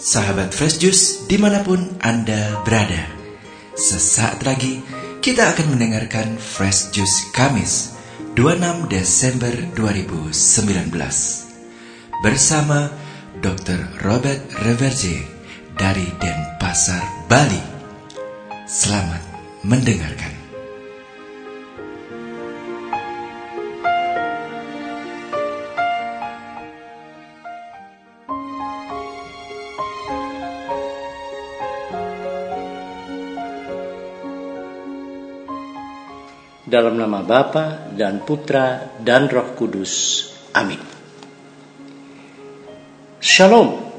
Sahabat Fresh Juice di mana pun Anda berada. Sesaat lagi kita akan mendengarkan Fresh Juice Kamis 26 Desember 2019 Bersama Dr. Robert Reverje dari Denpasar, Bali. Selamat mendengarkan Dalam nama Bapa dan Putra dan Roh Kudus. Amin. Shalom,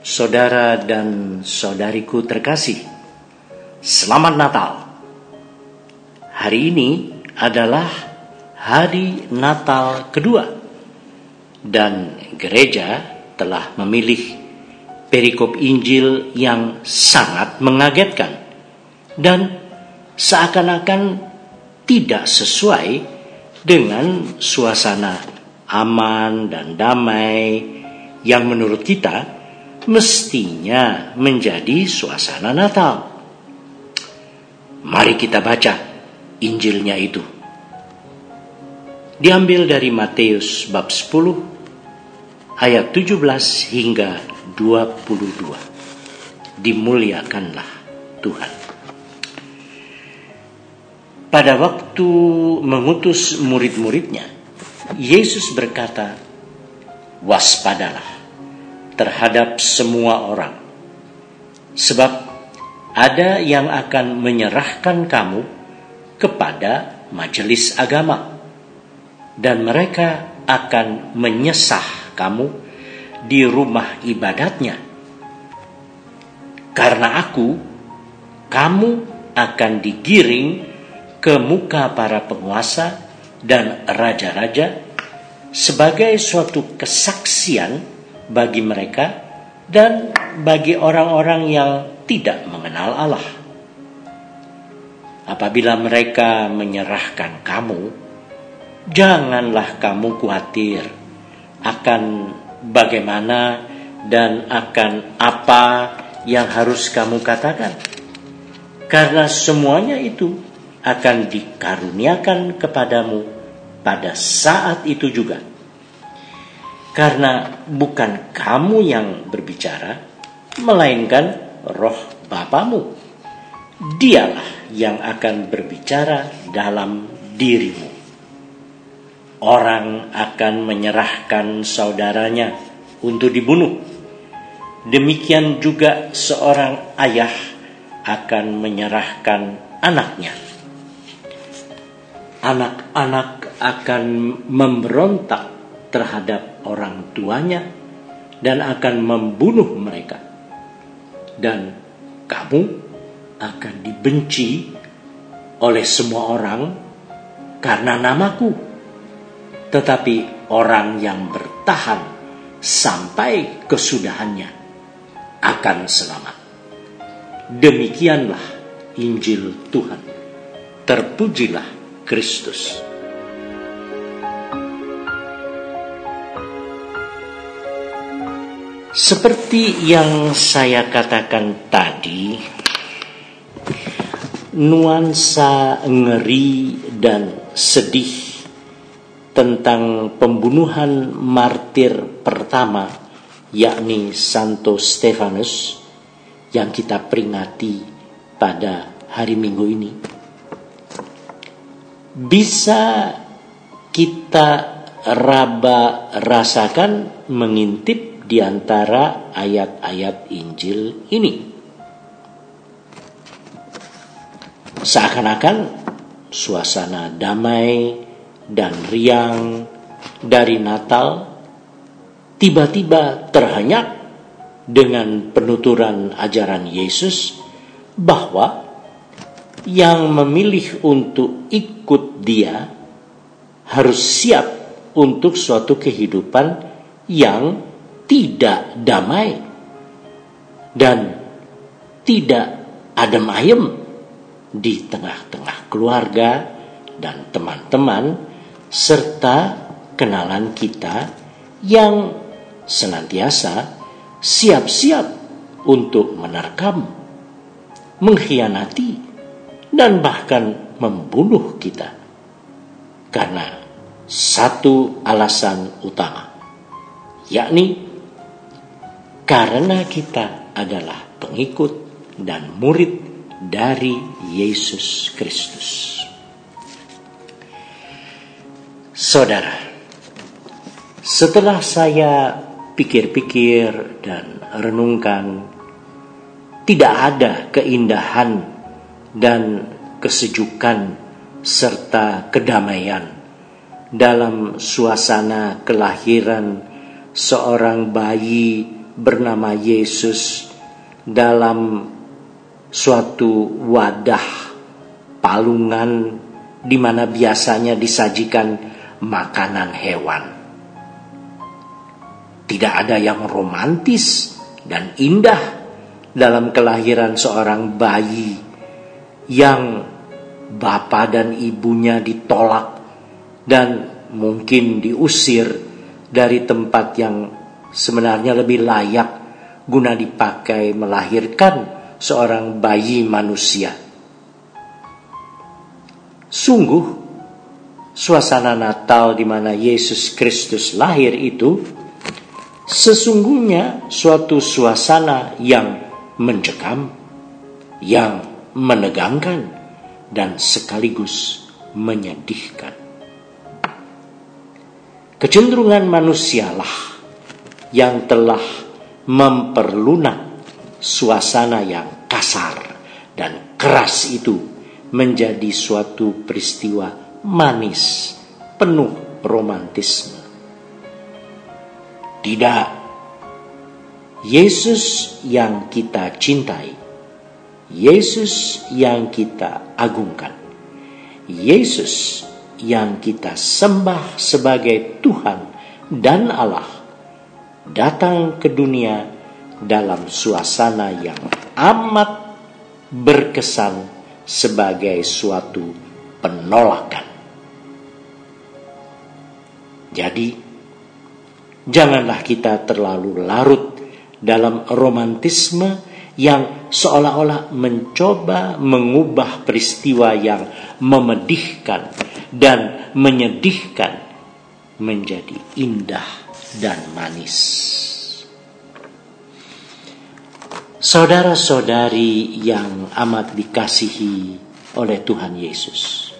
saudara dan saudariku terkasih. Selamat Natal. Hari ini adalah hari Natal kedua. Dan gereja telah memilih perikop Injil yang sangat mengagetkan. Dan seakan-akan tidak sesuai dengan suasana aman dan damai yang menurut kita mestinya menjadi suasana Natal. Mari kita baca Injilnya itu. Diambil dari Matius bab 10 ayat 17 hingga 22. Dimuliakanlah Tuhan. Pada waktu mengutus murid-muridnya, Yesus berkata, "Waspadalah terhadap semua orang, sebab ada yang akan menyerahkan kamu kepada majelis agama, dan mereka akan menyesah kamu di rumah ibadatnya. Karena Aku, kamu akan digiring." Ke muka para penguasa dan raja-raja sebagai suatu kesaksian bagi mereka dan bagi orang-orang yang tidak mengenal Allah. Apabila mereka menyerahkan kamu, janganlah kamu khawatir akan bagaimana dan akan apa yang harus kamu katakan. Karena semuanya itu akan dikaruniakan kepadamu pada saat itu juga. Karena bukan kamu yang berbicara, melainkan roh Bapamu. Dialah yang akan berbicara dalam dirimu. Orang akan menyerahkan saudaranya untuk dibunuh. Demikian juga seorang ayah akan menyerahkan anaknya anak-anak akan memberontak terhadap orang tuanya dan akan membunuh mereka. Dan kamu akan dibenci oleh semua orang karena namaku. Tetapi orang yang bertahan sampai kesudahannya akan selamat. Demikianlah Injil Tuhan. Terpujilah Kristus. Seperti yang saya katakan tadi, nuansa ngeri dan sedih tentang pembunuhan martir pertama, yakni Santo Stefanus, yang kita peringati pada hari Minggu ini bisa kita raba rasakan mengintip di antara ayat-ayat Injil ini. Seakan-akan suasana damai dan riang dari Natal tiba-tiba terhenyak dengan penuturan ajaran Yesus bahwa yang memilih untuk ikut dia harus siap untuk suatu kehidupan yang tidak damai dan tidak adem ayem di tengah-tengah keluarga dan teman-teman serta kenalan kita yang senantiasa siap-siap untuk menerkam, mengkhianati, dan bahkan membunuh kita. Karena satu alasan utama, yakni karena kita adalah pengikut dan murid dari Yesus Kristus. Saudara, setelah saya pikir-pikir dan renungkan, tidak ada keindahan dan kesejukan serta kedamaian dalam suasana kelahiran seorang bayi bernama Yesus dalam suatu wadah palungan di mana biasanya disajikan makanan hewan. Tidak ada yang romantis dan indah dalam kelahiran seorang bayi yang bapak dan ibunya ditolak dan mungkin diusir dari tempat yang sebenarnya lebih layak guna dipakai melahirkan seorang bayi manusia. Sungguh suasana Natal di mana Yesus Kristus lahir itu sesungguhnya suatu suasana yang mencekam, yang menegangkan, dan sekaligus menyedihkan. Kecenderungan manusialah yang telah memperlunak suasana yang kasar dan keras itu menjadi suatu peristiwa manis, penuh romantisme. Tidak, Yesus yang kita cintai, Yesus yang kita agungkan, Yesus yang kita sembah sebagai Tuhan dan Allah datang ke dunia dalam suasana yang amat berkesan sebagai suatu penolakan. Jadi, janganlah kita terlalu larut dalam romantisme yang seolah-olah mencoba mengubah peristiwa yang memedihkan dan menyedihkan menjadi indah dan manis. Saudara-saudari yang amat dikasihi oleh Tuhan Yesus.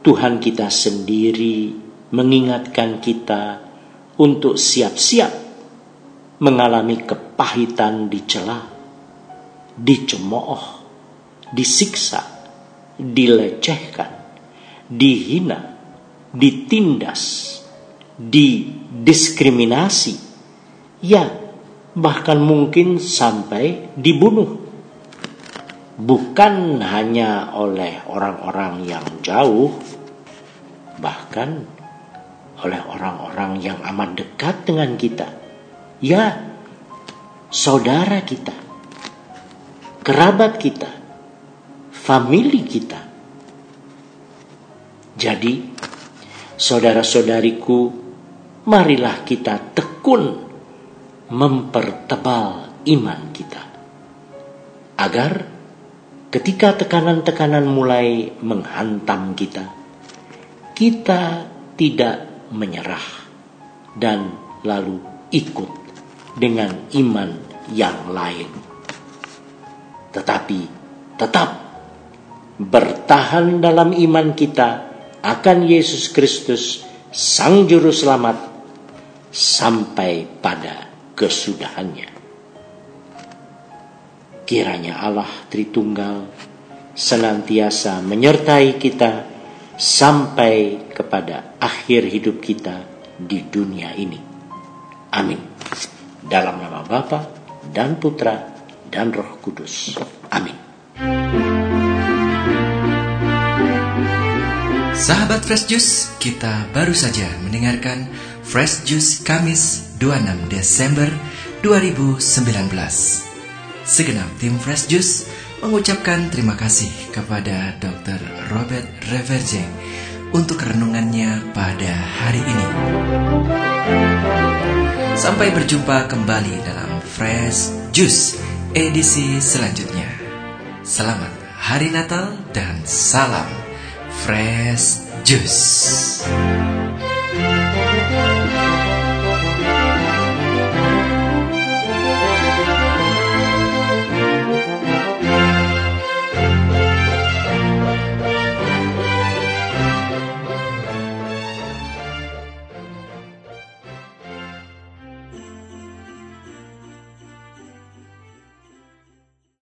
Tuhan kita sendiri mengingatkan kita untuk siap-siap mengalami kepahitan dicela, dicemooh, disiksa, dilecehkan, dihina, ditindas, didiskriminasi, ya bahkan mungkin sampai dibunuh. Bukan hanya oleh orang-orang yang jauh, bahkan oleh orang-orang yang amat dekat dengan kita. Ya, saudara kita, kerabat kita, famili kita. Jadi, saudara-saudariku, marilah kita tekun mempertebal iman kita. Agar ketika tekanan-tekanan mulai menghantam kita, kita tidak menyerah dan lalu ikut dengan iman yang lain. Tetapi tetap bertahan dalam iman kita akan Yesus Kristus, Sang Juru Selamat, sampai pada kesudahannya. Kiranya Allah Tritunggal senantiasa menyertai kita sampai kepada akhir hidup kita di dunia ini. Amin. Dalam nama Bapa dan Putra dan Roh Kudus. Amin. Sahabat Fresh Juice, kita baru saja mendengarkan Fresh Juice Kamis 26 Desember 2019. Segenap tim Fresh Juice mengucapkan terima kasih kepada Dr. Robert Reverjeng untuk renungannya pada hari ini. Sampai berjumpa kembali dalam Fresh Juice edisi selanjutnya. Selamat Hari Natal dan salam Fresh Juice.